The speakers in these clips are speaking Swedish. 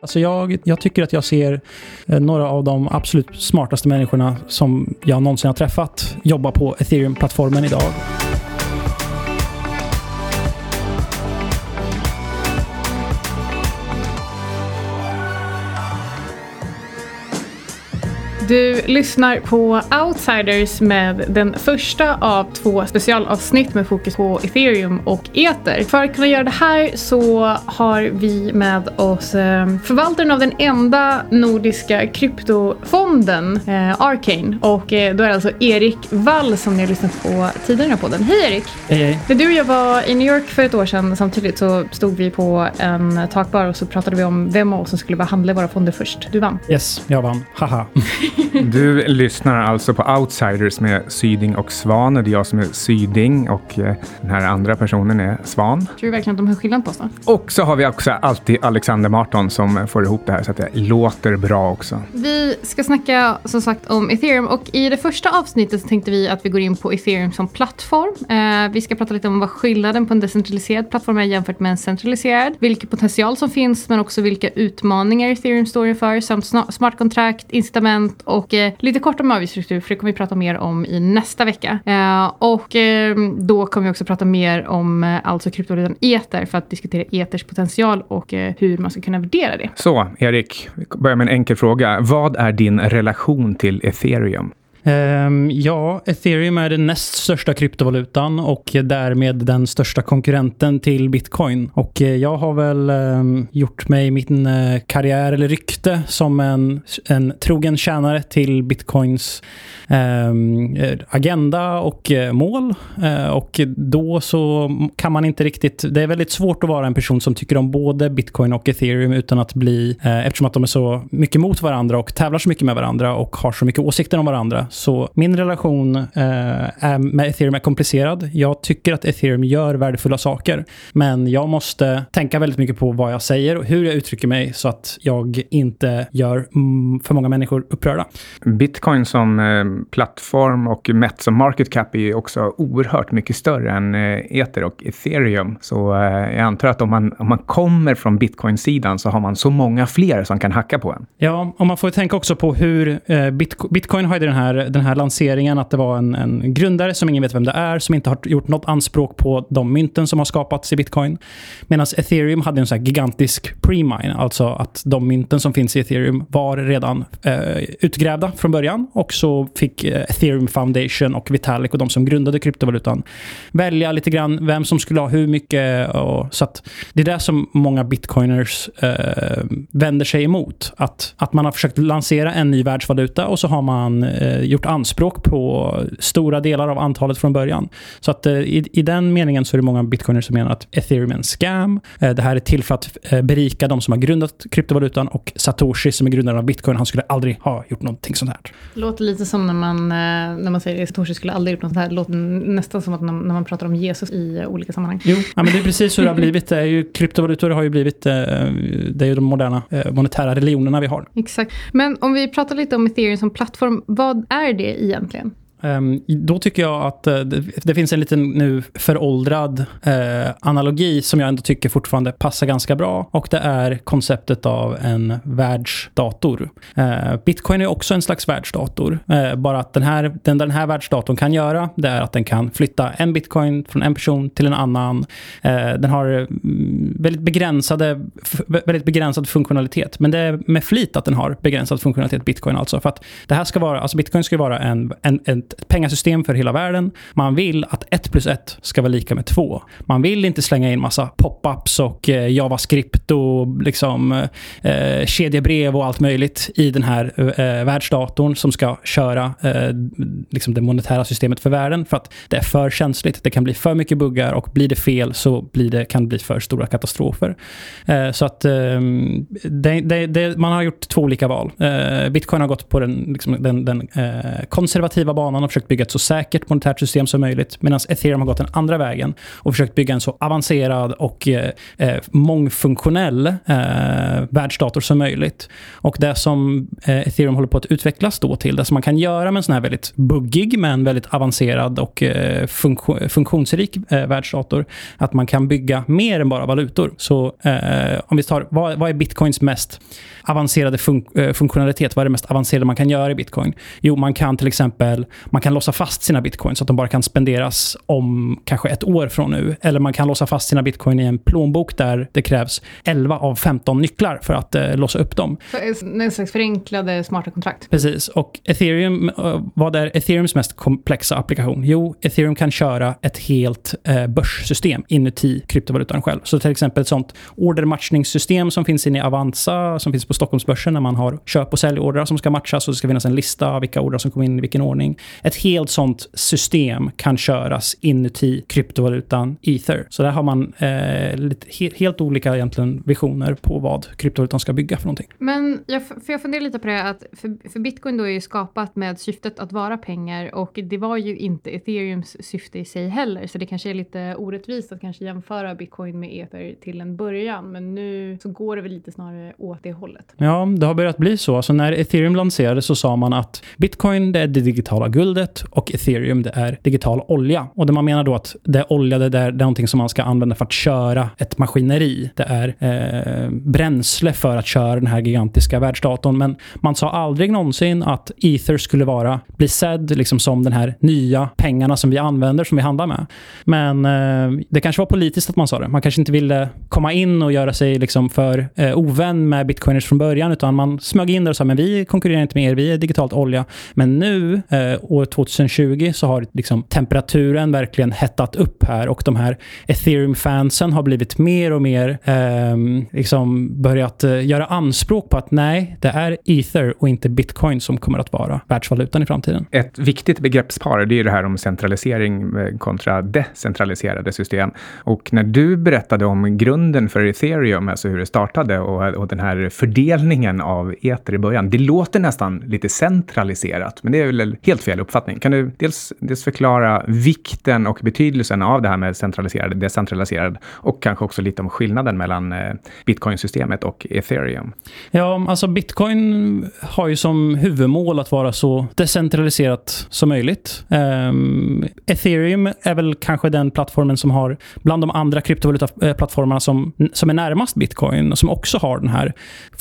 Alltså jag, jag tycker att jag ser eh, några av de absolut smartaste människorna som jag någonsin har träffat jobba på ethereum-plattformen idag. Du lyssnar på Outsiders med den första av två specialavsnitt med fokus på ethereum och ether. För att kunna göra det här så har vi med oss eh, förvaltaren av den enda nordiska kryptofonden, eh, Arcane. Och eh, då är det alltså Erik Wall som ni har lyssnat på tidigare på den. Hej Erik! Hej, hej. När du och jag var i New York för ett år sedan samtidigt så stod vi på en takbar och så pratade vi om vem av oss som skulle behandla våra fonder först. Du vann. Yes, jag vann. Haha. Du lyssnar alltså på Outsiders med Syding och Svan. Det är jag som är Syding och eh, den här andra personen är Svan. Tror du verkligen att de hör skillnad på oss då? Och så har vi också alltid Alexander Marton som får ihop det här så att det låter bra också. Vi ska snacka som sagt om ethereum och i det första avsnittet så tänkte vi att vi går in på ethereum som plattform. Eh, vi ska prata lite om vad skillnaden på en decentraliserad plattform är jämfört med en centraliserad. Vilken potential som finns men också vilka utmaningar ethereum står inför samt smart kontrakt, incitament och eh, lite kort om avgiftsstruktur för det kommer vi prata mer om i nästa vecka. Eh, och eh, då kommer vi också prata mer om eh, alltså kryptovalutan ether för att diskutera ethers potential och eh, hur man ska kunna värdera det. Så, Erik, vi börjar med en enkel fråga. Vad är din relation till ethereum? Ehm, ja, ethereum är den näst största kryptovalutan och därmed den största konkurrenten till bitcoin. Och eh, jag har väl ehm, gjort mig min eh, karriär eller rykte som en, en trogen tjänare till bitcoins ehm, eh, agenda och mål. Och då så kan man inte riktigt... Det är väldigt svårt att vara en person som tycker om både bitcoin och ethereum utan att bli... Eftersom att de är så mycket mot varandra och tävlar så mycket med varandra och har så mycket åsikter om varandra. Så min relation eh, är med ethereum är komplicerad. Jag tycker att ethereum gör värdefulla saker. Men jag måste tänka väldigt mycket på vad jag säger och hur jag uttrycker mig så att jag inte gör mm, för många människor upprörda. Bitcoin som eh, plattform och mätt som market cap är ju också oerhört mycket större än eh, ether och ethereum. Så eh, jag antar att om man, om man kommer från bitcoin-sidan så har man så många fler som kan hacka på en. Ja, och man får tänka också på hur eh, Bitco- Bitcoin har den här, den här lanseringen att det var en, en grundare som ingen vet vem det är, som inte har gjort något anspråk på de mynten som har skapats i Bitcoin. Medan ethereum hade en så här gigantisk pre-mine, alltså att de mynten som finns i ethereum var redan eh, utgrävda från början och så fick eh, ethereum foundation och Vitalik och de som grundade kryptovalutan välja lite grann vem som skulle ha hur mycket. Och, så att det är det som många bitcoiners eh, vänder sig emot. Att, att man har försökt lansera en ny världsvaluta och så har man eh, gjort anspråk på stora delar av antalet från början. Så att eh, i, i den meningen så är det många bitcoiners som menar att ethereum är en scam. Eh, det här är till för att eh, berika de som har grundat kryptovalutan och Satoshi som är grundaren av bitcoin, han skulle aldrig ha gjort någonting sånt här. Låter lite som när man, när man säger att Satoshi skulle aldrig gjort något sånt här. Låter nästan som att när man pratar om Jesus i olika sammanhang. Jo, ja, men det är precis hur det har blivit. Det ju, kryptovalutor har ju blivit, det är ju de moderna monetära religionerna vi har. Exakt. Men om vi pratar lite om ethereum som plattform, vad är är det egentligen? Ehm, då tycker jag att eh, det, finns en liten nu föråldrad eh, analogi som jag ändå tycker fortfarande passar ganska bra. Och det är konceptet av en världsdator. Eh, bitcoin är också en slags världsdator. Bara att den här, den, den här världsdatorn kan göra, det är att den kan flytta en bitcoin från en person till en annan. Den har mm, väldigt, begränsade, väldigt begränsad funktionalitet. Men det är med flit att den har begränsad funktionalitet, bitcoin alltså. För att det här ska vara, alltså bitcoin ska vara en, en, ett pengasystem för hela världen. Man vill att 1 plus 1 ska vara lika med 2. Man vill inte slänga in massa pop-ups och eh, JavaScript och liksom eh, eh kedjebrev och allt möjligt i den här eh, eh, världsdatorn som ska köra eh, liksom det monetära systemet för världen. För att det är för känsligt. Det kan bli för mycket buggar och blir det fel så blir det, kan det bli för stora katastrofer. Eh, så att eh, det, det, det, man har gjort två olika val. Eh, Bitcoin har gått på den, liksom, den, den eh, konservativa banan man har försökt bygga ett så säkert monetärt system som möjligt. Medan ethereum har gått den andra vägen och försökt bygga en så avancerad och eh, eh, mångfunktionell eh, världsdator som möjligt. Och det som eh, ethereum håller på att utvecklas då till, det som man kan göra med en sån här väldigt buggig men väldigt avancerad och eh, funktio funktionsrik eh, världsdator, att man kan bygga mer än bara valutor. Så eh, om vi tar, vad, vad är bitcoins mest avancerade fun eh, funktionalitet? Vad är det mest avancerade man kan göra i bitcoin? Jo, man kan till exempel man kan låsa fast sina bitcoins så att de bara kan spenderas om kanske ett år från nu. Eller man kan låsa fast sina bitcoin i en plånbok där det krävs 11 av 15 nycklar för att eh, låsa upp dem. En slags förenklade smarta kontrakt. Precis. Och ethereum, eh, vad är ethereums mest komplexa applikation? Jo, ethereum kan köra ett helt eh, börssystem inuti kryptovalutan själv. Så till exempel ett sånt ordermatchningssystem som finns inne i Avanza, som finns på Stockholmsbörsen när man har köp och säljordrar som ska matchas och det ska finnas en lista av vilka ordrar som kommer in i vilken ordning. Ett helt sånt system kan köras inuti kryptovalutan Ether. Så där har man eh, lite, he helt olika egentligen visioner på vad kryptovalutan ska bygga för någonting. Men jag, för jag funderar lite på det att för, för bitcoin då är ju skapat med syftet att vara pengar och det var ju inte ethereums syfte i sig heller så det kanske är lite orättvist att kanske jämföra bitcoin med ether till en början men nu så går det väl lite snarare åt det hållet. Ja, det har börjat bli så. Alltså när ethereum lanserades så sa man att bitcoin det är det digitala guldet och ethereum det är digital olja. Och det man menar då att det är olja det, är, det är någonting som man ska använda för att köra ett maskineri. Det är eh, bränsle för att köra den här gigantiska världsdatorn. Men man sa aldrig någonsin att ether skulle vara, bli sedd liksom som den här nya pengarna som vi använder, som vi handlar med. Men eh, det kanske var politiskt att man sa det. Man kanske inte ville komma in och göra sig liksom för eh, ovän med bitcoiners från början, utan man smög in där och sa men vi konkurrerar inte med er, vi är digitalt olja. Men nu, eh, år 2020, så har liksom temperaturen verkligen hettat upp här och de här ethereum-fansen har blivit mer och mer eh, liksom börjat eh, göra anspråk på att nej, det är ether och inte bitcoin som kommer att vara världsvalutan i framtiden. Ett viktigt begreppspar det är det här om centralisering eh, kontra decentraliserade system. Och när du berättade om grunden för ethereum, alltså hur det startade och, och den här fördelningen fördelningen av eter i början, det låter nästan lite centraliserat, men det är väl helt fel uppfattning. Kan du dels, dels förklara vikten och betydelsen av det här med centraliserad, decentraliserad och kanske också lite om skillnaden mellan eh, bitcoinsystemet och ethereum? Ja, alltså bitcoin har ju som huvudmål att vara så decentraliserat som möjligt. Um, ethereum är väl kanske den plattformen som har, bland de andra kryptovalutaplattformarna eh, som, som är närmast bitcoin, och som också har den här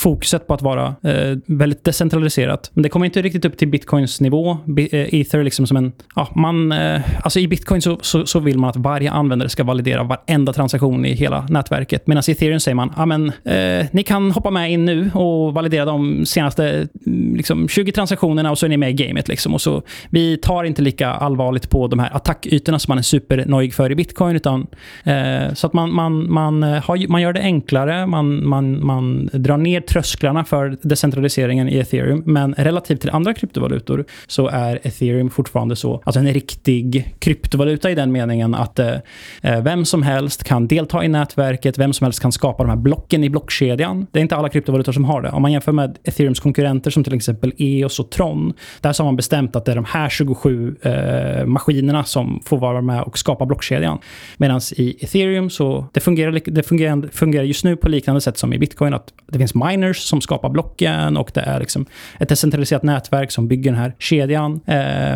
fokuset på att vara eh, väldigt decentraliserat. Men det kommer inte riktigt upp till bitcoins nivå. Bi eh, Ether liksom som en... Ja, man, eh, alltså I bitcoin så, så, så, vill man att varje användare ska validera varenda transaktion i hela nätverket. Medan i ethereum säger man, att eh, ni kan hoppa med in nu och validera de senaste mm, liksom, 20 transaktionerna och så är ni med i gamet. Liksom. Och så, vi tar inte lika allvarligt på de här attackytorna som man är supernojig för i bitcoin. Utan, eh, så att man, man, man, eh, har, man gör det enklare, man, man, man drar ner trösklarna för decentraliseringen i ethereum. Men relativt till andra kryptovalutor så är ethereum fortfarande så, alltså en riktig kryptovaluta i den meningen att eh, eh, vem som helst kan delta i nätverket, vem som helst kan skapa de här blocken i blockkedjan. Det är inte alla kryptovalutor som har det. Om man jämför med ethereums konkurrenter som till exempel EOS och Tron, där så har man bestämt att det är de här 27 eh, maskinerna som får vara med och skapa blockkedjan. Medan i ethereum så det fungerar, det fungerar, fungerar just nu på liknande sätt som i bitcoin, att det finns miners som skapar blocken och det är liksom ett decentraliserat nätverk som bygger den här kedjan.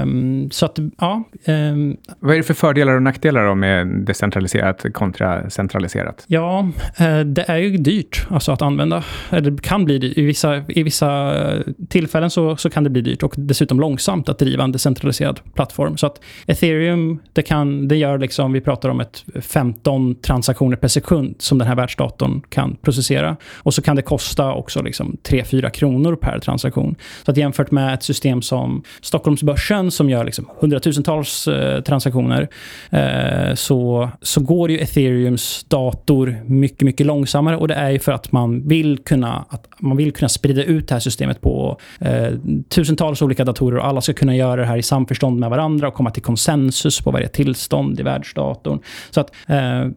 Um, så att, ja. Um, Vad är det för fördelar och nackdelar då med decentraliserat kontra centraliserat? Ja, uh, det är ju dyrt alltså att använda. Det kan bli dyrt. I vissa, i vissa tillfällen så, så kan det bli dyrt och dessutom långsamt att driva en decentraliserad plattform. Så att ethereum, det, kan, det gör liksom, vi pratar om ett 15 transaktioner per sekund som den här världsdatorn kan processera. Och så kan det kosta också liksom 3-4 kronor per transaktion. Så att jämfört med ett system som Stockholmsbörsen som gör liksom hundratusentals eh, transaktioner eh, så, så går ju ethereums dator mycket, mycket långsammare och det är ju för att man vill kunna, att man vill kunna sprida ut det här systemet på eh, tusentals olika datorer och alla ska kunna göra det här i samförstånd med varandra och komma till konsensus på varje tillstånd i världsdatorn. Så att eh, eh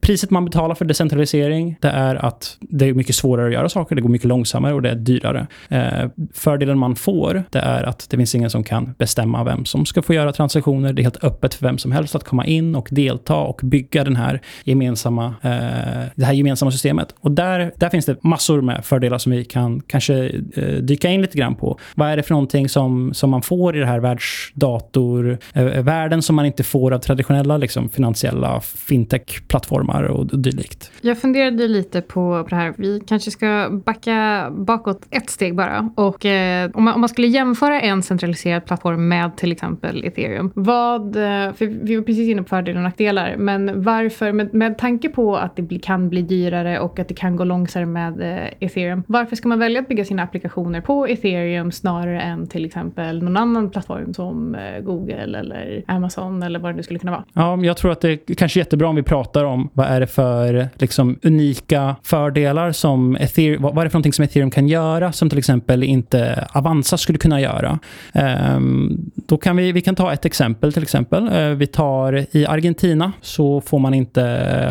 priset man betalar för decentralisering, det är att det är mycket svårare att göra saker, det går mycket långsammare och det är dyrare. Eh, fördelen man får, det är att det finns ingen som kan bestämma vem som ska få göra transaktioner. Det är helt öppet för vem som helst att komma in och delta och bygga den här gemensamma, eh, det här gemensamma systemet. Och där, där finns det massor med fördelar som vi kan kanske eh, dyka in lite grann på. Vad är det för någonting som, som man får i det här världsdatorvärlden eh, som man inte får av traditionella liksom, finansiella fintech-plattformar och dylikt? Jag funderade lite på det här. Vi kanske ska backa bakåt ett steg bara. Och eh, om, man, om man skulle jämföra en centraliserad plattform med till exempel ethereum. Vad, eh, för vi var precis inne på fördelar och nackdelar, men varför, med, med tanke på att det bli, kan bli dyrare och att det kan gå långsammare med eh, ethereum. Varför ska man välja att bygga sina applikationer på ethereum snarare än till exempel någon annan plattform som eh, Google eller Amazon eller vad det nu skulle kunna vara? Ja, jag tror att det är kanske jättebra om vi pratar om vad är det för liksom, unika fördelar som ethereum, vad är det för någonting som ethereum kan göra som till exempel inte Avanza skulle kunna göra. Um, då kan vi, vi kan ta ett exempel till exempel. Uh, vi tar i Argentina så får man inte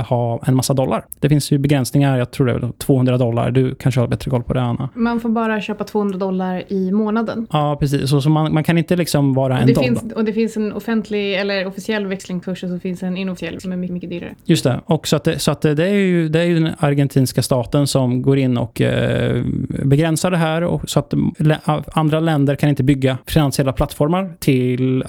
ha en massa dollar. Det finns ju begränsningar, jag tror det är 200 dollar. Du kanske har bättre koll på det Anna? Man får bara köpa 200 dollar i månaden. Ja, precis. Så, så man, man kan inte liksom vara en dollar. Finns, och det finns en offentlig eller officiell växlingskurs och så finns en inofficiell som är mycket, mycket dyrare. Just det. Och så att, det, så att det, är ju, det är ju den argentinska staten som går in och och eh, begränsar det här och så att andra länder kan inte bygga finansiella plattformar till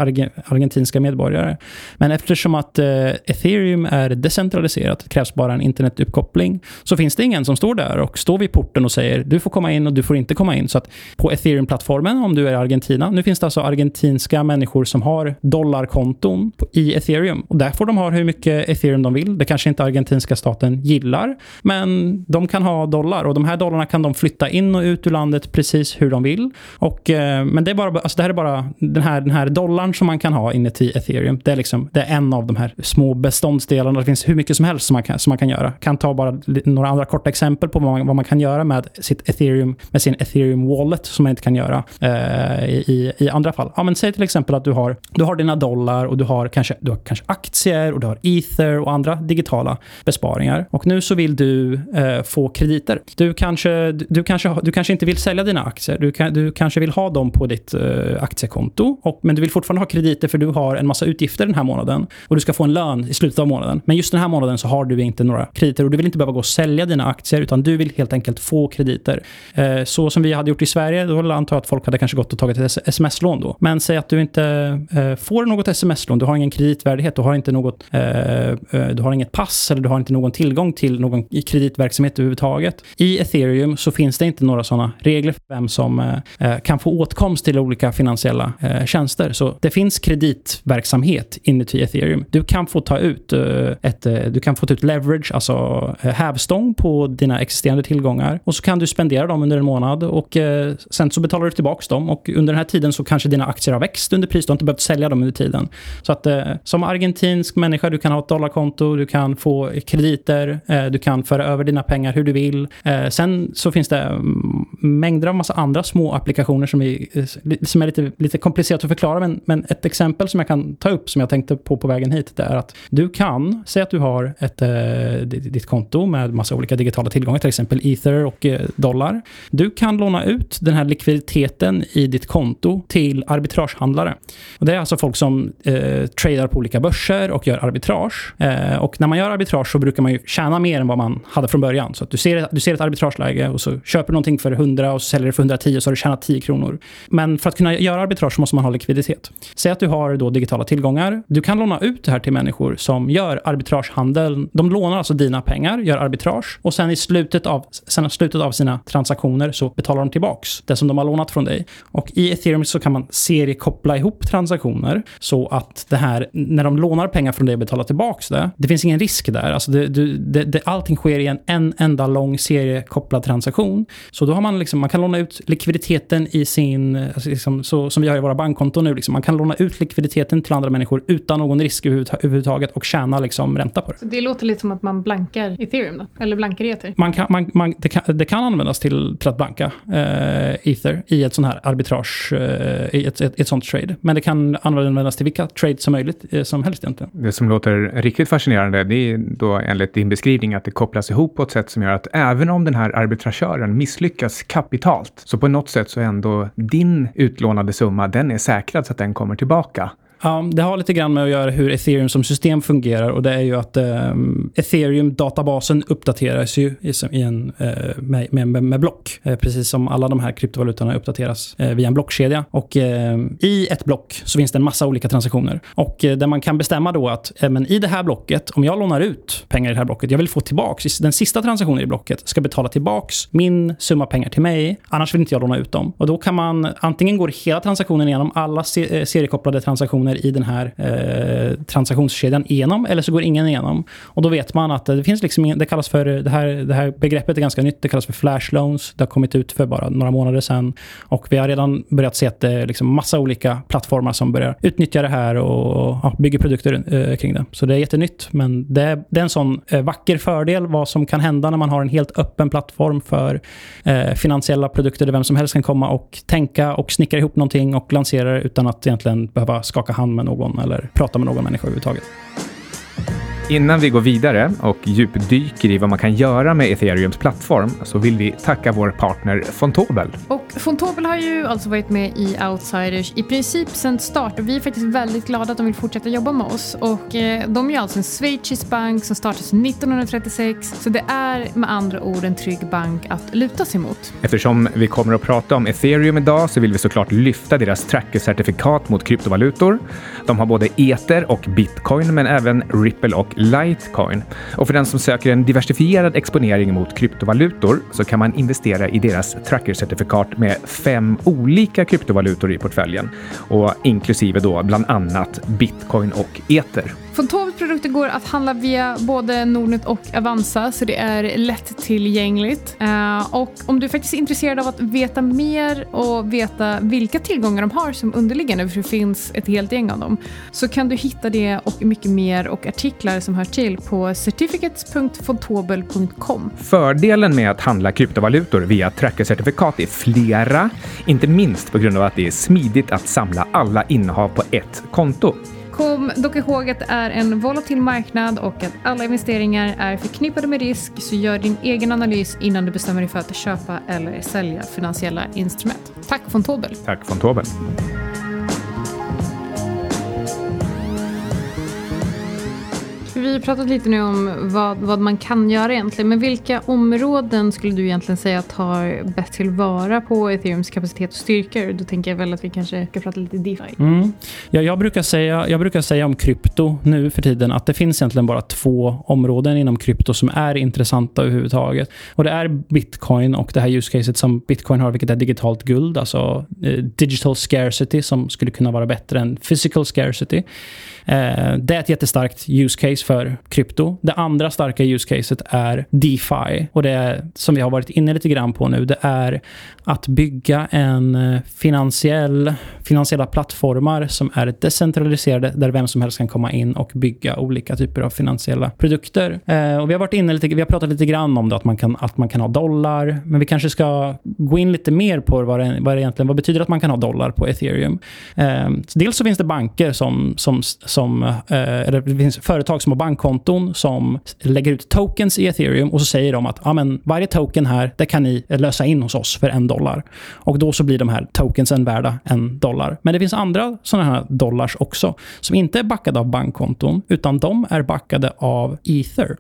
argentinska medborgare. Men eftersom att eh, ethereum är decentraliserat, det krävs bara en internetuppkoppling, så finns det ingen som står där och står vid porten och säger du får komma in och du får inte komma in. Så att på ethereum-plattformen, om du är i Argentina, nu finns det alltså argentinska människor som har dollarkonton i ethereum och där får de ha hur mycket ethereum de vill. Det kanske inte argentinska staten gillar, men de kan ha dollar och de här här dollarna kan de flytta in och ut ur landet precis hur de vill. Och, eh, men det är bara, alltså det här är bara den här, den här dollarn som man kan ha inuti ethereum. Det är, liksom, det är en av de här små beståndsdelarna. Det finns hur mycket som helst som man kan, som man kan göra. Kan ta bara några andra korta exempel på vad man, vad man kan göra med sitt ethereum, med sin ethereum wallet som man inte kan göra eh, i, i andra fall. Ja, men säg till exempel att du har, du har dina dollar och du har, kanske, du har kanske aktier och du har ether och andra digitala besparingar. Och nu så vill du eh, få krediter. Du kanske, du, kanske, du kanske inte vill sälja dina aktier. Du, kan, du kanske vill ha dem på ditt eh, aktiekonto. Och, men du vill fortfarande ha krediter för du har en massa utgifter den här månaden. Och du ska få en lön i slutet av månaden. Men just den här månaden så har du inte några krediter och du vill inte behöva gå och sälja dina aktier utan du vill helt enkelt få krediter. Eh, så som vi hade gjort i Sverige, då antar jag att folk hade kanske gått och tagit ett sms-lån då. Men säg att du inte eh, får något sms-lån, du har ingen kreditvärdighet, du har inte något, eh, eh, du har inget pass eller du har inte någon tillgång till någon kreditverksamhet överhuvudtaget. I ethereum så finns det inte några sådana regler för vem som eh, eh, kan få åtkomst till olika finansiella eh, tjänster. Så det finns kreditverksamhet inuti ethereum. Du kan få ta ut eh, ett, du kan få ta ut leverage, alltså hävstång på dina existerande tillgångar och så kan du spendera dem under en månad och sen så betalar du tillbaka dem och under den här tiden så kanske dina aktier har växt under pris. Du har inte behövt sälja dem under tiden. Så att som argentinsk människa, du kan ha ett dollarkonto, du kan få krediter, du kan föra över dina pengar hur du vill. Sen Sen så finns det mm, mängder av massa andra små applikationer som är, eh, som är lite, lite komplicerat att förklara, men, men ett exempel som jag kan ta upp som jag tänkte på på vägen hit, det är att du kan, säga att du har ett, eh, ditt konto med massa olika digitala tillgångar, till exempel ether och eh, dollar. Du kan låna ut den här likviditeten i ditt konto till arbitragehandlare. Och det är alltså folk som eh, tradar på olika börser och gör arbitrage. Eh, och när man gör arbitrage så brukar man ju tjäna mer än vad man hade från början. Så att du ser, du ser ett arbitrageläge och så köper du någonting för 100 och så säljer du för 110 och så har du tjänat 10 kronor. Men för att kunna göra arbitrage så måste man ha likviditet. Säg att du har då digitala tillgångar. Du kan låna ut det här till människor som gör arbitragehandel. De lånar alltså dina pengar, gör arbitrage och sen i slutet av, sen i slutet av sina transaktioner så betalar de tillbaks det som de har lånat från dig. Och i ethereum så kan man seriekoppla ihop transaktioner så att det här, när de lånar pengar från dig och betalar tillbaks det, det finns ingen risk där. Alltså det, det, det, allting sker i en, en enda lång seriekoppling seriekopplad transaktion. Så då har man liksom, man kan låna ut likviditeten i sin, alltså liksom, så, som vi har i våra bankkonton nu, liksom, man kan låna ut likviditeten till andra människor utan någon risk överhuvudtaget och tjäna liksom, ränta på det. Så det låter lite som att man blankar ethereum då? Eller blankar ether? Man kan, man, man, det, kan, det kan användas till, till att blanka eh, ether i ett sånt här arbitrage, eh, i ett, ett, ett sånt trade. Men det kan användas till vilka trades som möjligt eh, som helst egentligen. Det som låter riktigt fascinerande, det är då enligt din beskrivning att det kopplas ihop på ett sätt som gör att även om den här arbitrakören misslyckas kapitalt, Så på något sätt så är ändå din utlånade summa, den är säkrad så att den kommer tillbaka. Ja, det har lite grann med att göra hur ethereum som system fungerar och det är ju att eh, ethereum-databasen uppdateras ju i, i en, eh, med, med, med, block. Eh, precis som alla de här kryptovalutorna uppdateras eh, via en blockkedja. Och eh, i ett block så finns det en massa olika transaktioner. Och eh, där man kan bestämma då att eh, men i det här blocket, om jag lånar ut pengar i det här blocket, jag vill få tillbaks, den sista transaktionen i blocket ska betala tillbaks min summa pengar till mig, annars vill inte jag låna ut dem. Och då kan man, antingen går hela transaktionen igenom, alla eh, seriekopplade transaktioner personer i den här eh, transaktionskedjan igenom eller så går ingen igenom. Och då vet man att det finns liksom, det kallas för, det här, det här begreppet är ganska nytt, det kallas för flash loans. Det har kommit ut för bara några månader sedan. Och vi har redan börjat se att det är liksom massa olika plattformar som börjar utnyttja det här och ja, bygger produkter eh, kring det. Så det är jättenytt, men det är, det är en sån eh, vacker fördel vad som kan hända när man har en helt öppen plattform för eh, finansiella produkter där vem som helst kan komma och tänka och snickra ihop någonting och lansera det utan att egentligen behöva skaka hand med någon eller prata med någon människa överhuvudtaget. Innan vi går vidare och djupdyker i vad man kan göra med ethereums plattform så vill vi tacka vår partner Fontobel. Och Fontobel har ju alltså varit med i Outsiders i princip sedan start och vi är faktiskt väldigt glada att de vill fortsätta jobba med oss. Och eh, de är alltså en schweizisk bank som startades 1936 så det är med andra ord en trygg bank att luta sig mot. Eftersom vi kommer att prata om ethereum idag så vill vi såklart lyfta deras trackercertifikat mot kryptovalutor. De har både ether och bitcoin men även Ripple och Litecoin. Och för den som söker en diversifierad exponering mot kryptovalutor så kan man investera i deras trackercertifikat med fem olika kryptovalutor i portföljen och inklusive då bland annat bitcoin och ether. Fontobels produkter går att handla via både Nordnet och Avanza så det är lättillgängligt. Eh, och om du faktiskt är intresserad av att veta mer och veta vilka tillgångar de har som underliggande, för det finns ett helt gäng av dem, så kan du hitta det och mycket mer och artiklar som hör till på certificates.fontobel.com. Fördelen med att handla kryptovalutor via trackercertifikat är flera, inte minst på grund av att det är smidigt att samla alla innehav på ett konto. Kom dock ihåg att det är en volatil marknad och att alla investeringar är förknippade med risk så gör din egen analys innan du bestämmer dig för att köpa eller sälja finansiella instrument. Tack von Tobel. Tack von Tobel. Vi har pratat lite nu om vad, vad man kan göra egentligen. Men vilka områden skulle du egentligen säga tar bäst tillvara på ethereums kapacitet och styrkor? Då tänker jag väl att vi kanske ska prata lite DeFi. Mm. Ja, jag, brukar säga, jag brukar säga om krypto nu för tiden att det finns egentligen bara två områden inom krypto som är intressanta överhuvudtaget. Och det är bitcoin och det här use caset som bitcoin har, vilket är digitalt guld, alltså eh, digital scarcity som skulle kunna vara bättre än physical scarcity. Eh, det är ett jättestarkt use case för krypto. Det andra starka use caset är DeFi. Och det som vi har varit inne lite grann på nu, det är att bygga en eh, finansiell, finansiella plattformar som är decentraliserade, där vem som helst kan komma in och bygga olika typer av finansiella produkter. Eh, och vi har varit inne lite, vi har pratat lite grann om det, att man kan, att man kan ha dollar, men vi kanske ska gå in lite mer på vad det, vad det egentligen, vad betyder att man kan ha dollar på ethereum. Eh, dels så finns det banker som, som som, eh, eller det finns företag som har bankkonton som lägger ut tokens i ethereum och så säger de att ja, men varje token här, det kan ni lösa in hos oss för en dollar. Och då så blir de här tokensen värda en dollar. Men det finns andra sådana här dollars också som inte är backade av bankkonton utan de är backade av ether.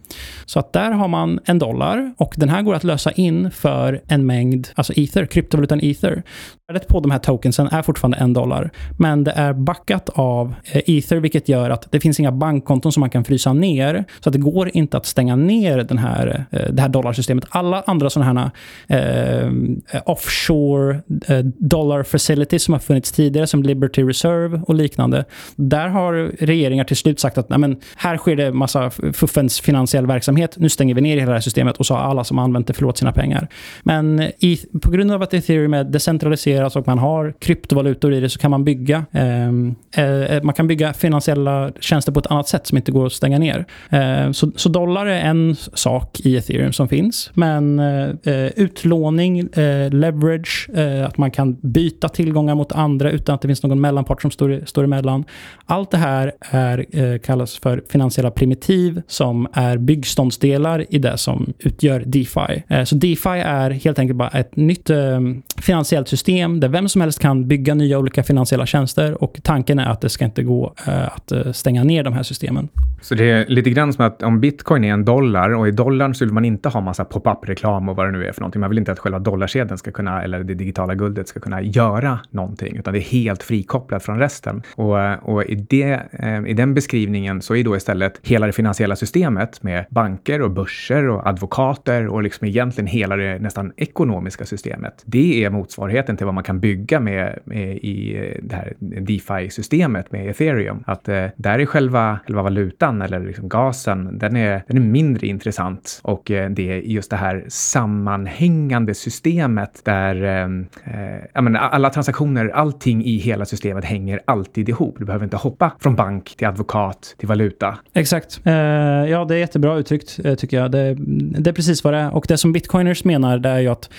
Så att där har man en dollar och den här går att lösa in för en mängd, alltså ether, kryptovalutan ether. Värdet på de här tokensen är fortfarande en dollar, men det är backat av eh, ether, vilket gör att det finns inga bankkonton som man kan frysa ner. Så att det går inte att stänga ner den här, eh, det här dollarsystemet. Alla andra sådana här eh, offshore eh, dollar facilities som har funnits tidigare, som Liberty Reserve och liknande. Där har regeringar till slut sagt att Nej, men här sker det massa fuffens finansiell verksamhet. Nu stänger vi ner hela det här systemet och så har alla som använt det förlorat sina pengar. Men i, på grund av att ethereum är decentraliserat och man har kryptovalutor i det så kan man bygga, ehm, eh, eh, man kan bygga finansiella finansiella tjänster på ett annat sätt som inte går att stänga ner. Eh, så, så, dollar är en sak i ethereum som finns, men eh, eh, utlåning, eh, leverage, eh, att man kan byta tillgångar mot andra utan att det finns någon mellanpart som står, står emellan. Allt det här är, eh, kallas för finansiella primitiv som är byggståndsdelar i det som utgör DeFi. Eh, så DeFi är helt enkelt bara ett nytt eh, finansiellt system där vem som helst kan bygga nya olika finansiella tjänster och tanken är att det ska inte gå eh, att eh, stänga ner de här systemen. Så det är lite grann som att om bitcoin är en dollar och i dollarn så vill man inte ha massa pop-up-reklam och vad det nu är för någonting. Man vill inte att själva dollarsedeln ska kunna, eller det digitala guldet ska kunna göra någonting, utan det är helt frikopplat från resten. Och, och i, det, eh, i den beskrivningen så är då istället hela det finansiella systemet med banker och börser och advokater och liksom egentligen hela det nästan ekonomiska systemet. Det är motsvarigheten till vad man kan bygga med, med i det här DeFi-systemet med ethereum. Att eh, där är själva, själva valutan eller liksom gasen, den är, den är mindre intressant och eh, det är just det här sammanhängande systemet där eh, eh menar, alla transaktioner, allting i hela systemet hänger alltid ihop. Du behöver inte hoppa från bank till advokat till valuta. Exakt. Eh, ja, det är jättebra uttryckt eh, tycker jag. Det, det är precis vad det är. Och det som bitcoiners menar det är ju att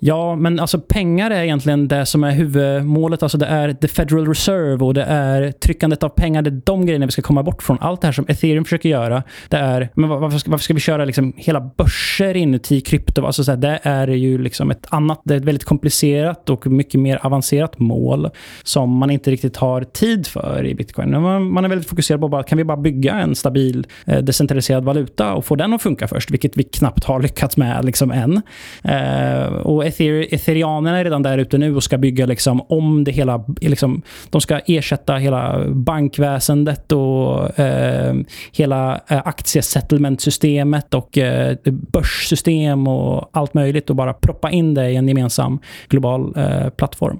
Ja, men alltså pengar är egentligen det som är huvudmålet. Alltså det är the Federal Reserve och det är tryckandet av pengar. Det är de grejerna vi ska komma bort från. Allt det här som ethereum försöker göra, det är... Men varför ska, varför ska vi köra liksom hela börser inuti krypto? Alltså så här, det är ju liksom ett annat... Det är ett väldigt komplicerat och mycket mer avancerat mål som man inte riktigt har tid för i bitcoin. Man, man är väldigt fokuserad på bara, kan vi bara bygga en stabil eh, decentraliserad valuta och få den att funka först, vilket vi knappt har lyckats med liksom än. Eh, och ethereanerna är redan där ute nu och ska bygga liksom om det hela. Liksom, de ska ersätta hela bankväsendet och eh, hela eh, aktiesettlementsystemet och eh, börssystem och allt möjligt och bara proppa in det i en gemensam global eh, plattform.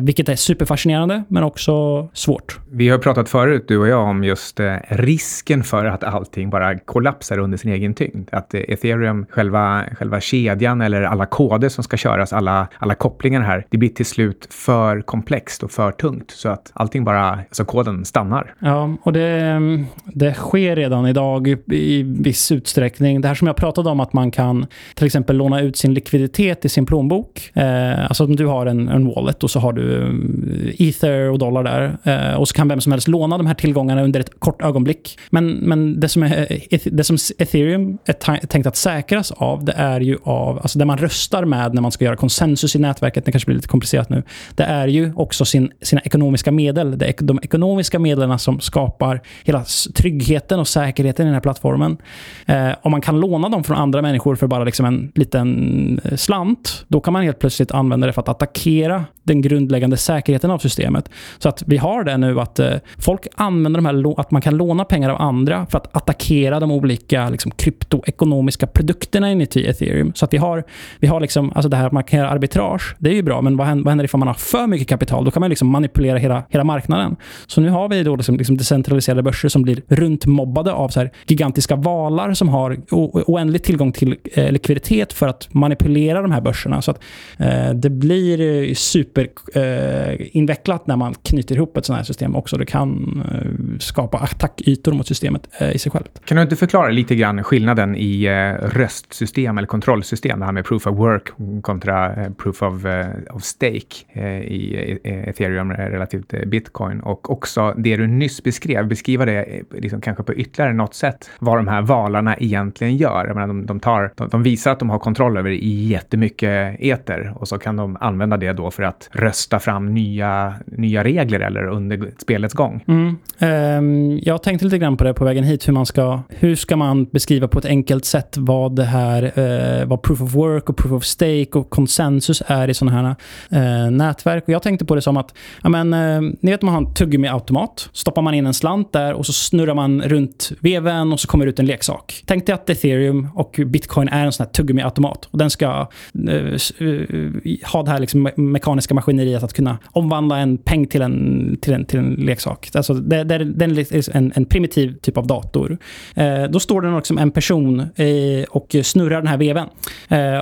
Vilket är superfascinerande men också svårt. Vi har pratat förut, du och jag, om just risken för att allting bara kollapsar under sin egen tyngd. Att ethereum, själva, själva kedjan eller alla koder som ska köra göras, alla, alla kopplingar här, det blir till slut för komplext och för tungt så att allting bara, alltså koden stannar. Ja, och det, det sker redan idag i viss utsträckning. Det här som jag pratade om att man kan till exempel låna ut sin likviditet i sin plånbok. Eh, alltså om du har en, en wallet och så har du eh, ether och dollar där eh, och så kan vem som helst låna de här tillgångarna under ett kort ögonblick. Men, men det, som är, eh, det som ethereum är tänkt att säkras av, det är ju av, alltså det man röstar med när man ska göra konsensus i nätverket, det kanske blir lite komplicerat nu, det är ju också sin, sina ekonomiska medel. Det är de ekonomiska medlen som skapar hela tryggheten och säkerheten i den här plattformen. Eh, om man kan låna dem från andra människor för bara liksom en liten eh, slant, då kan man helt plötsligt använda det för att attackera den grundläggande säkerheten av systemet. Så att vi har det nu att eh, folk använder de här, att man kan låna pengar av andra för att attackera de olika liksom, kryptoekonomiska produkterna inuti ethereum. Så att vi har, vi har liksom, alltså det här att man kan göra arbitrage, det är ju bra, men vad händer, vad händer ifall man har för mycket kapital? Då kan man liksom manipulera hela, hela marknaden. Så nu har vi då liksom, liksom decentraliserade börser som blir runt mobbade av så gigantiska valar som har oändlig tillgång till eh, likviditet för att manipulera de här börserna. Så att eh, det blir superinvecklat eh, eh när man knyter ihop ett sånt här system också. Det kan eh, skapa attackytor mot systemet eh, i sig självt. Kan du inte förklara lite grann skillnaden i eh, röstsystem eller kontrollsystem, det här med proof of work kontra eh, proof of, eh, of stake eh, i eh, ethereum relativt bitcoin och också det du nyss beskrev, beskriva det liksom kanske på ytterligare något sätt vad de här valarna egentligen gör. Jag menar, de, de, tar, de, de visar att de har kontroll över jättemycket eter och så kan de använda det då för att rösta fram nya, nya regler eller under spelets gång. Mm. Um, jag tänkte lite grann på det på vägen hit, hur man ska, hur ska man beskriva på ett enkelt sätt vad det här, uh, vad proof of work och proof of stake och konsensus är i sådana här uh, nätverk. Och jag tänkte på det som att, ja men, uh, ni vet man har en tuggummiautomat, Stoppar man in en slant där och så snurrar man runt veven och så kommer det ut en leksak. Tänk dig att ethereum och bitcoin är en sån här tuggummiautomat Och den ska eh, eh ha det här liksom mekaniska maskineriet att kunna omvandla en peng till en, till en, till en leksak. Alltså det, det, det är liksom en, en primitiv typ av dator. Uh, då står det liksom en person eh, och snurrar den här veven.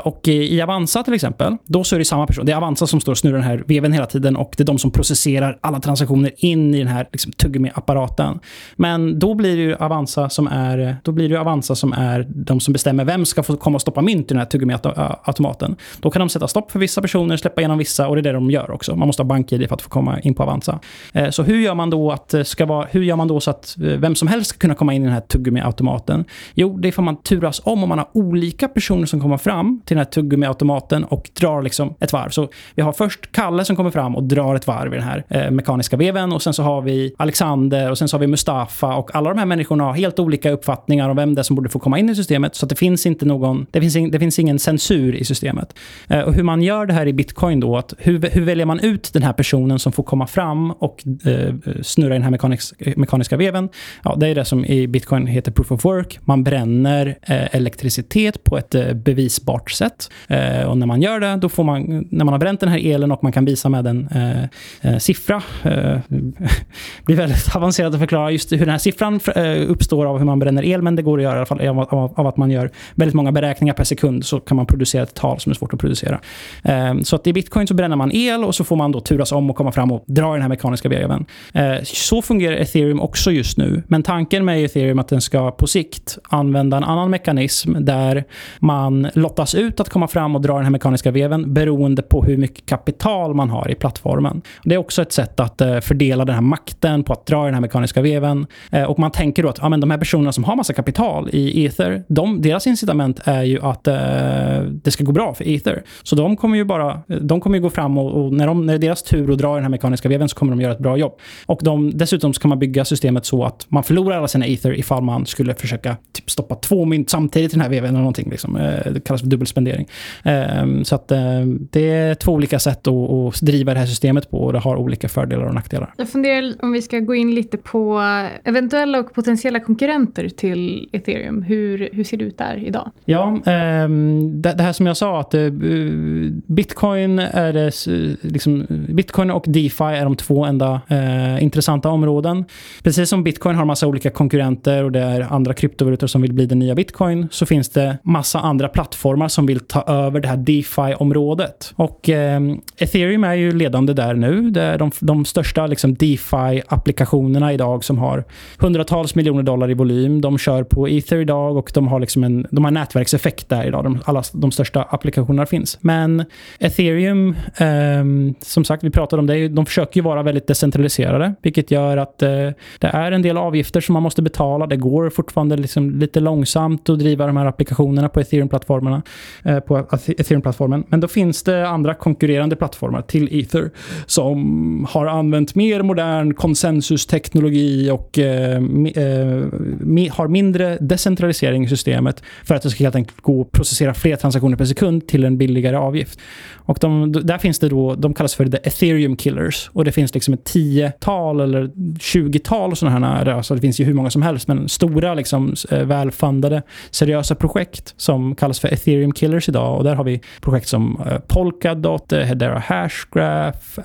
Och i Avanza till exempel, då så är det samma person. Det är Avanza som står och snurrar den här veven hela tiden och det är de som processerar alla transaktioner in i den här liksom, tuggummiapparaten. Men då blir det ju Avanza som är, då blir det Avanza som är de som bestämmer vem ska få komma och stoppa mynt i den här tuggummi-automaten. Då kan de sätta stopp för vissa personer, släppa igenom vissa och det är det de gör också. Man måste ha bank-id för att få komma in på Avanza. Eh, så hur gör man då att eh, ska vara, hur gör man då så att eh, vem som helst ska kunna komma in i den här tuggummi-automaten? Jo, det är för man turas om och man har olika personer som kommer fram till den här tuggummi-automaten och drar liksom ett varv. Så vi har först Kalle som kommer fram och drar ett varv i den här mekaniska veven och sen så har vi Alexander och sen så har vi Mustafa och alla alla de här människorna har helt olika uppfattningar om vem det är som borde få komma in i systemet så att det finns inte någon, det finns, in, det finns ingen censur i systemet. Eh, och hur man gör det här i bitcoin då, att hur, hur väljer man ut den här personen som får komma fram och eh, snurra i den här mekaniska, mekaniska veven? Ja, det är det som i bitcoin heter proof of work. Man bränner eh, elektricitet på ett eh, bevisbart sätt. Eh, och när man gör det, då får man, när man har bränt den här elen och man kan visa med en eh, eh, siffra, eh, blir väldigt avancerat att förklara just hur den här siffran eh, uppstår av hur man bränner el, men det går att göra i alla fall av, att man gör väldigt många beräkningar per sekund, så kan man producera ett tal som är svårt att producera. Ehm, så att i bitcoin så bränner man el och så får man då turas om och komma fram och dra i den här mekaniska veven. Ehm, så fungerar ethereum också just nu, men tanken med ethereum är att den ska på sikt använda en annan mekanism där man lottas ut att komma fram och dra den här mekaniska veven beroende på hur mycket kapital man har i plattformen. Det är också ett sätt att eh, fördela den här makten på att dra den här mekaniska veven. Eh, och man man tänker då att ja, men de här personerna som har massa kapital i Ether, de, deras incitament är ju att eh, det ska gå bra för Ether. Så de kommer ju bara, de kommer ju gå fram och, och när, de, när det är deras tur att dra den här mekaniska veven så kommer de göra ett bra jobb. Och de, dessutom så kan man bygga systemet så att man förlorar alla sina Ether ifall man skulle försöka typ, stoppa två mynt samtidigt i den här veven eller någonting. Liksom. Eh, det kallas för dubbelspendering. Eh, så att eh, det är två olika sätt att, att driva det här systemet på och det har olika fördelar och nackdelar. Jag funderar om vi ska gå in lite på eventuella och potentiella konkurrenter till ethereum. Hur, hur ser det ut där idag? Ja, ehm, det, här som jag sa att eh, bitcoin är det, liksom, bitcoin och DeFi är de två enda eh, intressanta områden. Precis som bitcoin har massa olika konkurrenter och det är andra kryptovalutor som vill bli den nya bitcoin så finns det massa andra plattformar som vill ta över det här DeFi-området. Och ehm, ethereum är ju ledande där nu. Det är de, de största liksom, DeFi-applikationerna idag som har hundratals miljoner dollar i volym. De kör på Ether idag och de har, liksom en, de har nätverkseffekt där idag. De, alla de största applikationerna finns. Men ethereum, eh, som sagt, vi pratade om det, de försöker ju vara väldigt decentraliserade, vilket gör att eh, det är en del avgifter som man måste betala. Det går fortfarande liksom lite långsamt att driva de här applikationerna på ethereum-plattformarna. Eh, på ethereum-plattformen. Men då finns det andra konkurrerande plattformar till Ether som har använt mer modern konsensusteknologi och eh, eh, har mindre decentralisering i systemet för att det ska helt enkelt gå att processera fler transaktioner per sekund till en billigare avgift. Och de, där finns det då, de kallas för the ethereum killers. Och det finns liksom ett tiotal eller tjugotal sådana här, alltså det finns ju hur många som helst, men stora liksom eh, välfundade seriösa projekt som kallas för ethereum killers idag. Och där har vi projekt som eh, Polkadot, eh, Hedera Hashgraph,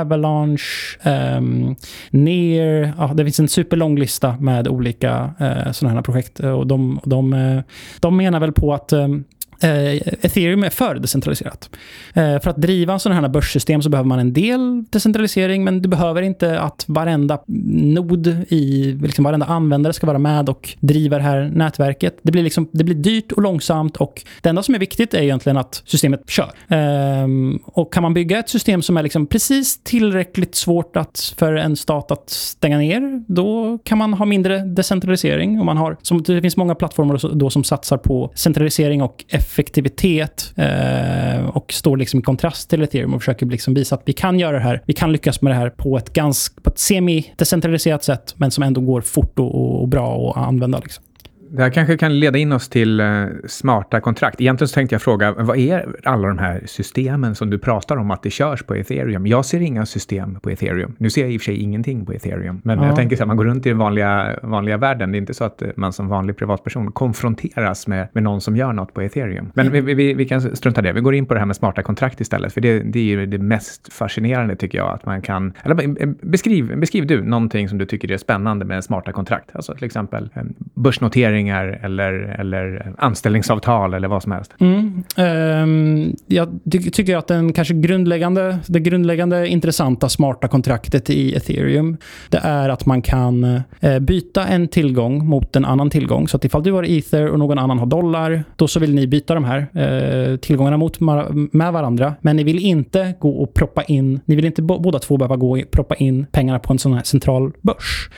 Avalanche, um, Near. Ja, det finns en superlång lista med olika eh, sådana här projekt. Eh, och de, de, eh, de menar väl på att eh, Eh, ethereum är för decentraliserat. Eh, för att driva sådana här börssystem så behöver man en del decentralisering, men du behöver inte att varenda nod i, liksom varenda användare ska vara med och driva det här nätverket. Det blir, liksom, det blir dyrt och långsamt och det enda som är viktigt är egentligen att systemet kör. Ehm, och kan man bygga ett system som är liksom precis tillräckligt svårt att, för en stat att stänga ner, då kan man ha mindre decentralisering. Och man har, som, det finns många plattformar då som satsar på centralisering och effektivitet eh, och står liksom i kontrast till ethereum och försöker liksom visa att vi kan göra det här. Vi kan lyckas med det här på ett, ganska, på ett semi-decentraliserat sätt, men som ändå går fort och, och bra att använda. Liksom. Det här kanske kan leda in oss till uh, smarta kontrakt. Egentligen så tänkte jag fråga, vad är alla de här systemen som du pratar om att det körs på ethereum? Jag ser inga system på ethereum. Nu ser jag i och för sig ingenting på ethereum, men ja. jag tänker så här, man går runt i den vanliga, vanliga världen. Det är inte så att man som vanlig privatperson konfronteras med, med någon som gör något på ethereum. Men vi, vi, vi kan strunta det. Vi går in på det här med smarta kontrakt istället, för det, det är ju det mest fascinerande tycker jag, att man kan... Eller beskriv, beskriv du någonting som du tycker är spännande med smarta kontrakt. Alltså till exempel eh, förhandlingar eller, eller anställningsavtal eller vad som helst. Mm. Um, jag ty tycker att den kanske grundläggande, det grundläggande intressanta smarta kontraktet i ethereum, det är att man kan uh, byta en tillgång mot en annan tillgång. Så att ifall du har ether och någon annan har dollar, då så vill ni byta de här uh, tillgångarna mot med varandra. Men ni vill inte gå och proppa in, ni vill inte båda två behöva gå och proppa in pengarna på en sån här central börs.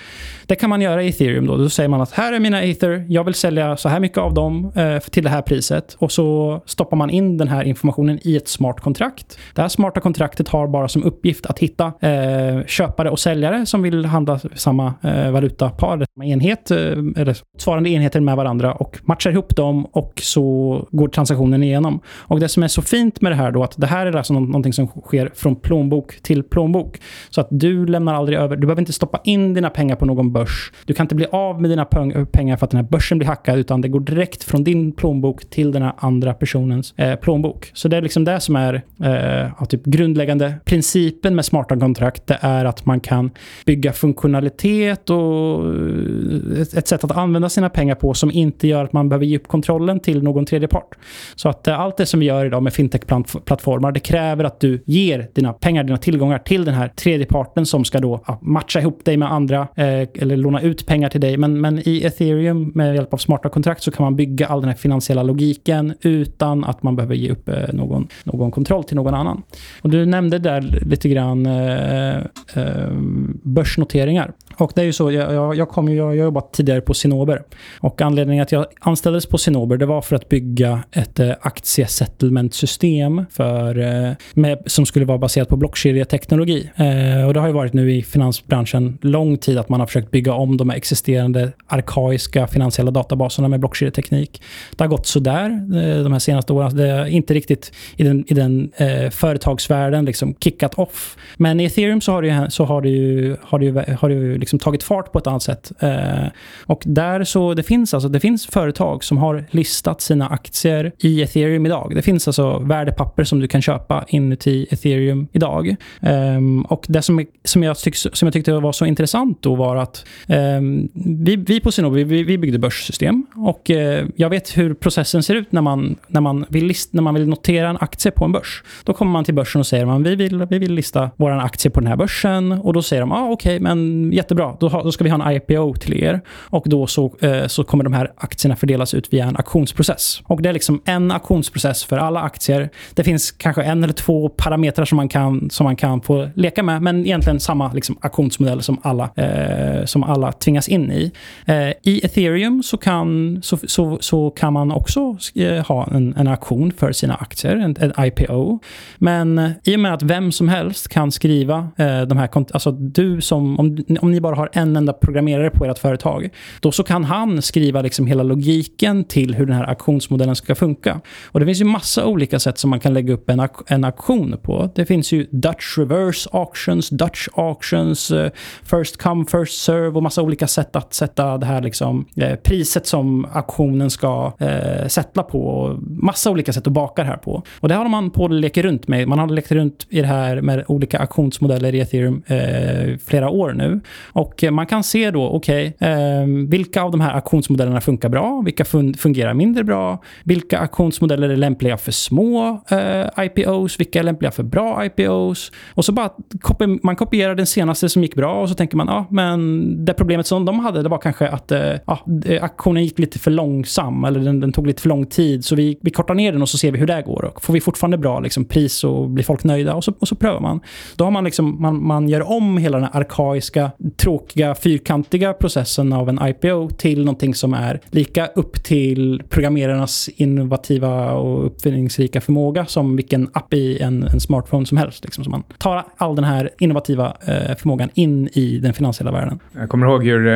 Det kan man göra i ethereum då. Då säger man att här är mina ether, jag vill sälja så här mycket av dem eh, till det här priset. Och så stoppar man in den här informationen i ett smart kontrakt. Det här smarta kontraktet har bara som uppgift att hitta eh, köpare och säljare som vill handla samma eh, valutapar, samma enhet, eh, eller svarande enheter med varandra och matchar ihop dem och så går transaktionen igenom. Och det som är så fint med det här då att det här är alltså någonting som sker från plånbok till plånbok. Så att du lämnar aldrig över, du behöver inte stoppa in dina pengar på någon börs. Du kan inte bli av med dina pengar för att den här börsen börsen blir hackad, utan det går direkt från din plånbok till den här andra personens eh, plånbok. Så det är liksom det som är eh, typ grundläggande principen med smarta kontrakt. Det är att man kan bygga funktionalitet och eh, ett, ett sätt att använda sina pengar på som inte gör att man behöver ge upp kontrollen till någon tredje part. Så att eh, allt det som vi gör idag med fintech-plattformar, det kräver att du ger dina pengar, dina tillgångar till den här tredje parten som ska då ja, matcha ihop dig med andra eh, eller låna ut pengar till dig. Men, men i ethereum med med hjälp av smarta kontrakt så kan man bygga all den här finansiella logiken utan att man behöver ge upp eh, någon, någon kontroll till någon annan. Och du nämnde där lite grann eh, eh, börsnoteringar. Och det är ju så, jag, jag, kom ju, jag, jag jobbat tidigare på Sinober. Och anledningen att jag anställdes på Sinober, det var för att bygga ett eh, aktiesettlementsystem för, eh, med, som skulle vara baserat på blockkedjeteknologi. Eh, och det har ju varit nu i finansbranschen lång tid att man har försökt bygga om de existerande arkaiska finansiella databaserna med blockkedjeteknik. Det har gått sådär eh, de här senaste åren. Det är inte riktigt i den, i den eh, företagsvärlden liksom kickat off. Men i ethereum så har det ju, så har det ju, har det ju, har det ju liksom Liksom tagit fart på ett annat sätt. Eh, och där så, det finns alltså, det finns företag som har listat sina aktier i ethereum idag. Det finns alltså värdepapper som du kan köpa inuti ethereum idag. Eh, och det som, som, jag tyck, som jag tyckte var så intressant då var att eh, vi, vi på Sinobi, vi, vi byggde börssystem och eh, jag vet hur processen ser ut när man, när, man vill list, när man vill notera en aktie på en börs. Då kommer man till börsen och säger man vi vill, vi vill lista vår aktie på den här börsen och då säger de ah, okej, okay, men jättebra, då, ha, då ska vi ha en IPO till er och då så, eh, så kommer de här aktierna fördelas ut via en auktionsprocess. Och det är liksom en auktionsprocess för alla aktier. Det finns kanske en eller två parametrar som man kan, som man kan få leka med, men egentligen samma liksom, auktionsmodell som alla, eh, som alla tvingas in i. Eh, I ethereum så kan, så, så, så kan man också eh, ha en, en auktion för sina aktier, en, en IPO. Men eh, i och med att vem som helst kan skriva eh, de här, alltså du som, om, om ni bara har en enda programmerare på ert företag, då så kan han skriva liksom hela logiken till hur den här auktionsmodellen ska funka. Och det finns ju massa olika sätt som man kan lägga upp en, en auktion på. Det finns ju Dutch reverse auctions, Dutch auctions, eh, first come first serve och massa olika sätt att sätta det här liksom, eh, priset som auktionen ska eh, sätta på. Och massa olika sätt att baka det här på. Och det har man på och leker runt med. Man har lekt runt i det här med olika auktionsmodeller i ethereum eh, flera år nu. Och eh, man kan se då, okej, okay, eh, vilka av de här auktionsmodellerna funkar bra? Vilka fun fungerar mindre bra? Vilka auktionsmodeller är lämpliga för små eh, IPOs? Vilka är lämpliga för bra IPOs? Och så bara kopi man kopierar den senaste som gick bra och så tänker man, ja, men det problemet som de hade, det var kanske att eh, ja, eh, auktionen gick lite för långsam eller den, den, tog lite för lång tid. Så vi, vi kortar ner den och så ser vi hur det går. Och får vi fortfarande bra liksom, pris och blir folk nöjda och så, och så prövar man. Då har man liksom, man, man gör om hela den här arkaiska, tråkiga, fyrkantiga processen av en IPO till någonting som är lika upp till programmerarnas innovativa och uppfinningsrika förmåga som vilken app i en, en smartphone som helst. Liksom. Så man tar all den här innovativa eh, förmågan in i den finansiella världen. Jag kommer ihåg hur eh,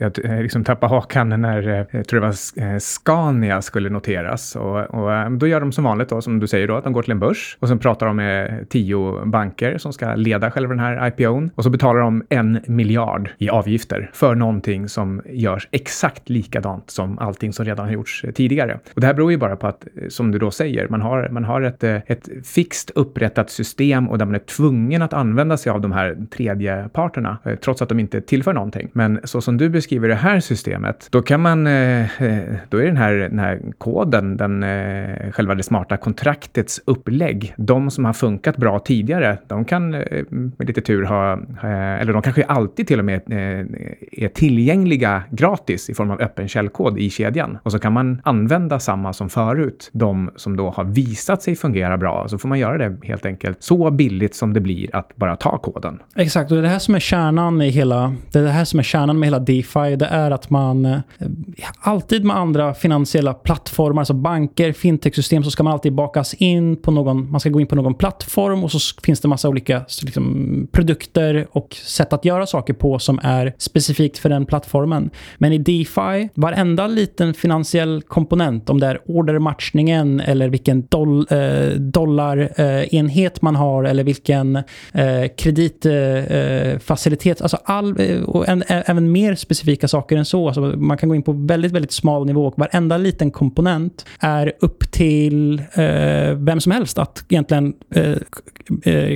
jag eh, liksom tappade hakan när eh, jag tror det var eh, Scania skulle noteras. Och, och, eh, då gör de som vanligt, då, som du säger, då, att de går till en börs och sen pratar de med tio banker som ska leda själva den här IPOn. Och så betalar de en miljard i avgifter för någonting som görs exakt likadant som allting som redan har gjorts eh, tidigare. Och det här beror ju bara på att, eh, som du då säger, man har, man har ett, eh, ett fixt upprättat system och där man är tvungen att använda sig av de här tredje parterna, trots att de inte tillför någonting. Men så som du beskriver det här systemet, då kan man, då är den här, den här koden, den, själva det smarta kontraktets upplägg, de som har funkat bra tidigare, de kan med lite tur ha, eller de kanske alltid till och med eh, är tillgängliga gratis i form av öppen källkod i kedjan. Och så kan man använda samma som förut, de som då har visat sig fungera bra. Så får man göra det helt enkelt så billigt som det blir att bara ta koden. Exakt, och det är det här som är kärnan i hela, det är det här som är kärnan med hela DeFi. Det är att man eh, alltid med andra finansiella plattformar, alltså banker, fintechsystem, så ska man alltid bakas in på någon, man ska gå in på någon plattform och så finns det massa olika liksom, produkter och sätt att göra saker på som är specifikt för den plattformen. Men i DeFi, varenda liten finansiell komponent, om det är ordermatchningen eller vilken doll, eh, dollarenhet man har eller vilken eh, kreditfacilitet, eh, eh, alltså all, eh, och en, även mer specifika saker än så. Alltså man kan gå in på väldigt, väldigt smal nivå och varenda liten komponent är upp till eh, vem som helst att egentligen eh,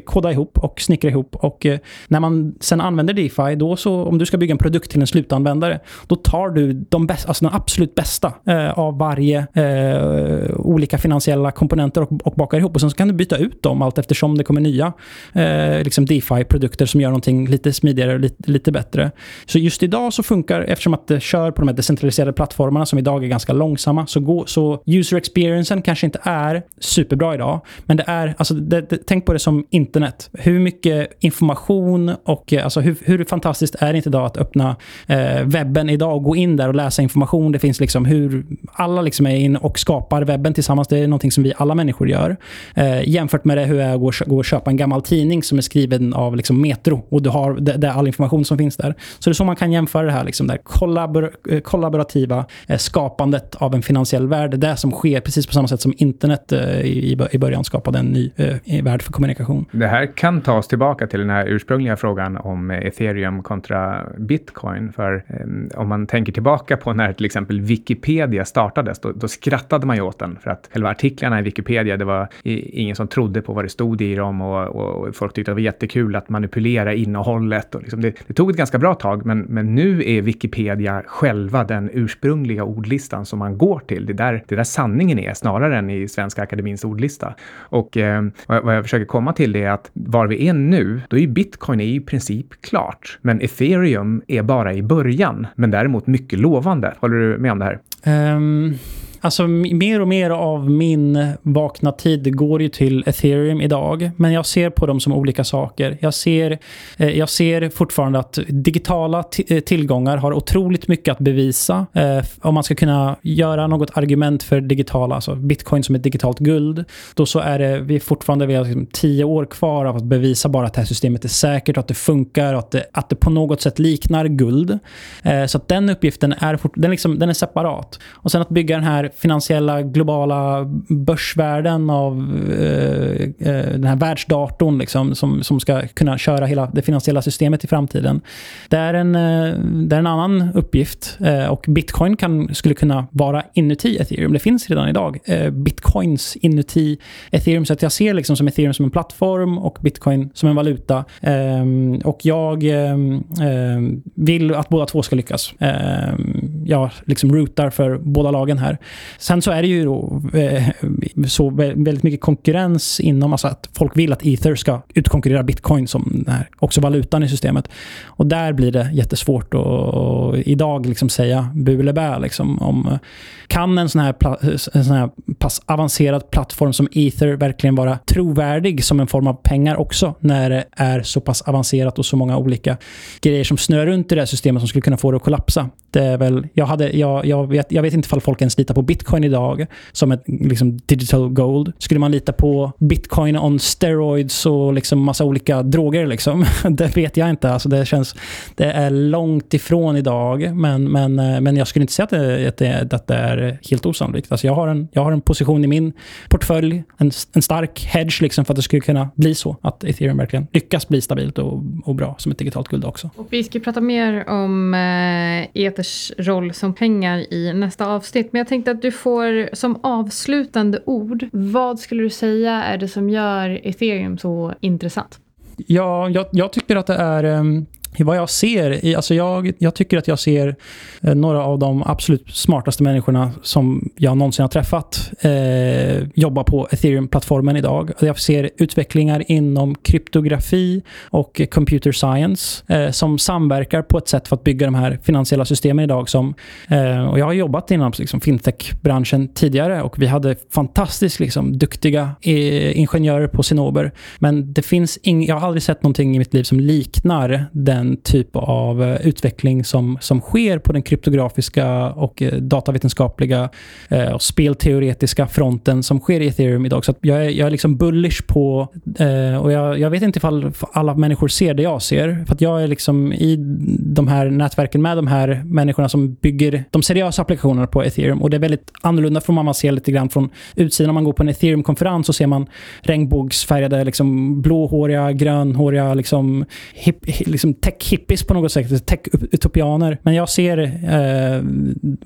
koda ihop och snickra ihop. Och eh, när man sen använder DeFi, då så, om du ska bygga en produkt till en slutanvändare, då tar du de bästa, alltså de absolut bästa eh, av varje eh, olika finansiella komponenter och, och bakar ihop. Och sen så kan du byta ut dem allt eftersom det kommer nya eh, liksom DeFi-produkter som gör någonting lite smidigare och lite, lite bättre. Så just idag så funkar, eftersom att det kör på de här decentraliserade plattformarna som idag är ganska långsamma, så, gå, så user experiencen kanske inte är superbra idag. Men det är, alltså det, det, tänk på det som internet. Hur mycket information och eh, alltså hur, hur fantastiskt är det inte idag att öppna eh, webben idag och gå in där och läsa information. Det finns liksom hur alla liksom är in och skapar webben tillsammans. Det är någonting som vi alla människor gör. Eh, jämfört med det hur det är att gå, och köpa en gammal tidning som är skriven av liksom Metro och du har det, det all information som finns där. Så det är så man kan jämföra det här, liksom där kollabor, eh, kollaborativa eh, skapandet av en finansiell värld. Det som sker precis på samma sätt som internet eh, i, i början skapade en ny eh, värld för kommunikation. Det här kan ta oss tillbaka till den här ursprungliga frågan om ethereum kontra bitcoin. För ehm, om man tänker tillbaka på när till exempel Wikipedia startades, då, då, skrattade man ju åt den. För att själva artiklarna i Wikipedia, det var ingen som trodde på vad det stod i dem och, och folk tyckte det var jättekul att manipulera innehållet. Och liksom det, det, tog ett ganska bra tag, men, men nu är Wikipedia själva den ursprungliga ordlistan som man går till. Det där, det där sanningen är, snarare än i Svenska Akademins ordlista. Och eh, vad jag försöker komma till är att var vi är nu, då är ju bitcoin är i princip klart. Men ethereum är bara i början, men däremot mycket lovande. Håller du med om det här? Um... Alltså mer och mer av min vakna tid går ju till ethereum idag. Men jag ser på dem som olika saker. Jag ser, eh, jag ser fortfarande att digitala eh, tillgångar har otroligt mycket att bevisa. Eh, om man ska kunna göra något argument för digitala, alltså bitcoin som ett digitalt guld. Då så är det, vi fortfarande vi har liksom tio år kvar av att bevisa bara att det här systemet är säkert och att det funkar och att det, att det på något sätt liknar guld. Eh, så att den uppgiften är, den liksom, den är separat. Och sen att bygga den här finansiella globala börsvärlden av eh, eh, den här världsdatorn liksom, som, som ska kunna köra hela det finansiella systemet i framtiden. Det är en, eh, det är en annan uppgift eh, och bitcoin kan, skulle kunna vara inuti ethereum. Det finns redan idag eh, bitcoins inuti ethereum så att jag ser liksom som ethereum som en plattform och bitcoin som en valuta. Ehm, och jag ehm, ehm, vill att båda två ska lyckas jag liksom routar för båda lagen här. Sen så är det ju då, eh, så väldigt mycket konkurrens inom, alltså att folk vill att Ether ska utkonkurrera bitcoin som den här, också valutan i systemet. Och där blir det jättesvårt att idag liksom säga bu eller bä. Liksom, om, kan en sån, här, en sån här pass avancerad plattform som Ether verkligen vara trovärdig som en form av pengar också när det är så pass avancerat och så många olika grejer som snöar runt i det här systemet som skulle kunna få det att kollapsa? Det är väl, jag, hade, jag, jag, vet, jag vet inte ifall folk ens litar på bitcoin idag som ett liksom, digital gold. Skulle man lita på bitcoin on steroids och liksom massa olika droger? Liksom? Det vet jag inte. Alltså det, känns, det är långt ifrån idag, men, men, eh, men jag skulle inte säga att det, att det, att det är helt osannolikt. Alltså jag, har en, jag har en position i min portfölj, en, en stark hedge liksom för att det skulle kunna bli så. Att ethereum verkligen lyckas bli stabilt och, och bra som ett digitalt guld också. Och vi ska prata mer om eh, Ethers roll som pengar i nästa avsnitt. Men jag tänkte att du får som avslutande ord, vad skulle du säga är det som gör ethereum så intressant? Ja, jag, jag tycker att det är ehm, vad jag ser, alltså jag, jag tycker att jag ser eh, några av de absolut smartaste människorna som jag någonsin har träffat eh, jobba på ethereum-plattformen idag. Jag ser utvecklingar inom kryptografi och computer science eh, som samverkar på ett sätt för att bygga de här finansiella systemen idag. Som, eh, och jag har jobbat inom liksom, fintech-branschen tidigare och vi hade fantastiskt liksom, duktiga eh, ingenjörer på Sinober. Men det finns ing, jag har aldrig sett någonting i mitt liv som liknar den den typ av eh, utveckling som, som sker på den kryptografiska och eh, datavetenskapliga eh, och spelteoretiska fronten som sker i ethereum idag. Så jag, är, jag är liksom bullish på, eh, och jag, jag, vet inte ifall alla människor ser det jag ser. För att jag är liksom i de här nätverken med de här människorna som bygger de seriösa applikationerna på ethereum. Och det är väldigt annorlunda från vad man ser lite grann från utsidan. Om man går på en ethereum-konferens så ser man regnbågsfärgade, liksom blåhåriga, grönhåriga, liksom, hip, liksom tech-hippies på något sätt, tech-utopianer. Men jag ser eh,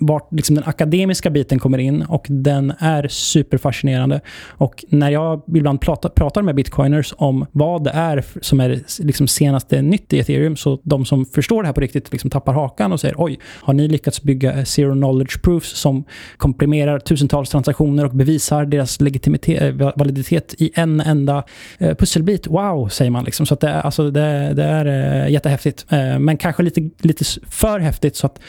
vart liksom den akademiska biten kommer in och den är superfascinerande. Och när jag ibland pratar, pratar med bitcoiners om vad det är som är liksom senaste nytt i ethereum, så de som förstår det här på riktigt liksom tappar hakan och säger oj, har ni lyckats bygga zero knowledge proofs som komprimerar tusentals transaktioner och bevisar deras legitimitet, eh, validitet i en enda eh, pusselbit? Wow, säger man. Liksom. Så det, alltså, det, det är eh, jättehäftigt häftigt. Eh, men kanske lite, lite för häftigt så att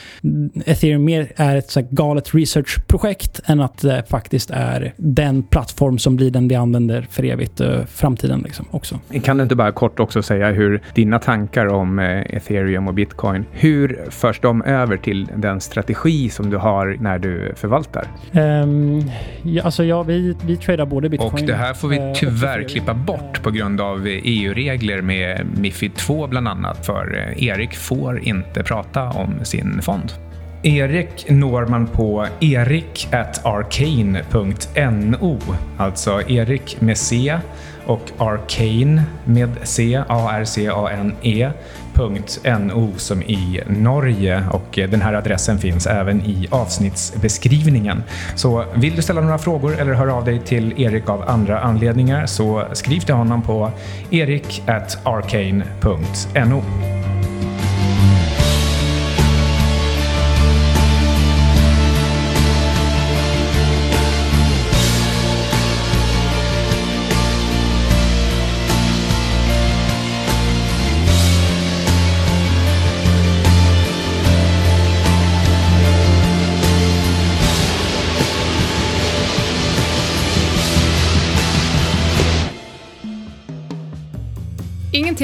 ethereum mer är ett så galet researchprojekt än att det faktiskt är den plattform som blir den vi använder för evigt uh, framtiden liksom också. Kan du inte bara kort också säga hur dina tankar om uh, ethereum och bitcoin, hur förs de över till den strategi som du har när du förvaltar? Um, ja, alltså ja, vi, vi tradar både bitcoin och det här får vi tyvärr klippa bort på grund av EU-regler med Mifid 2 bland annat för för eh, Erik får inte prata om sin fond. Erik når man på erikarcane.no, alltså Erik med C och Arcane med C, A-R-C-A-N-E .no som i Norge och eh, den här adressen finns även i avsnittsbeskrivningen. Så vill du ställa några frågor eller höra av dig till Erik av andra anledningar så skriv till honom på erik@arcane.no.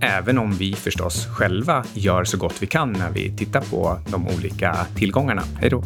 även om vi förstås själva gör så gott vi kan när vi tittar på de olika tillgångarna. Hej då!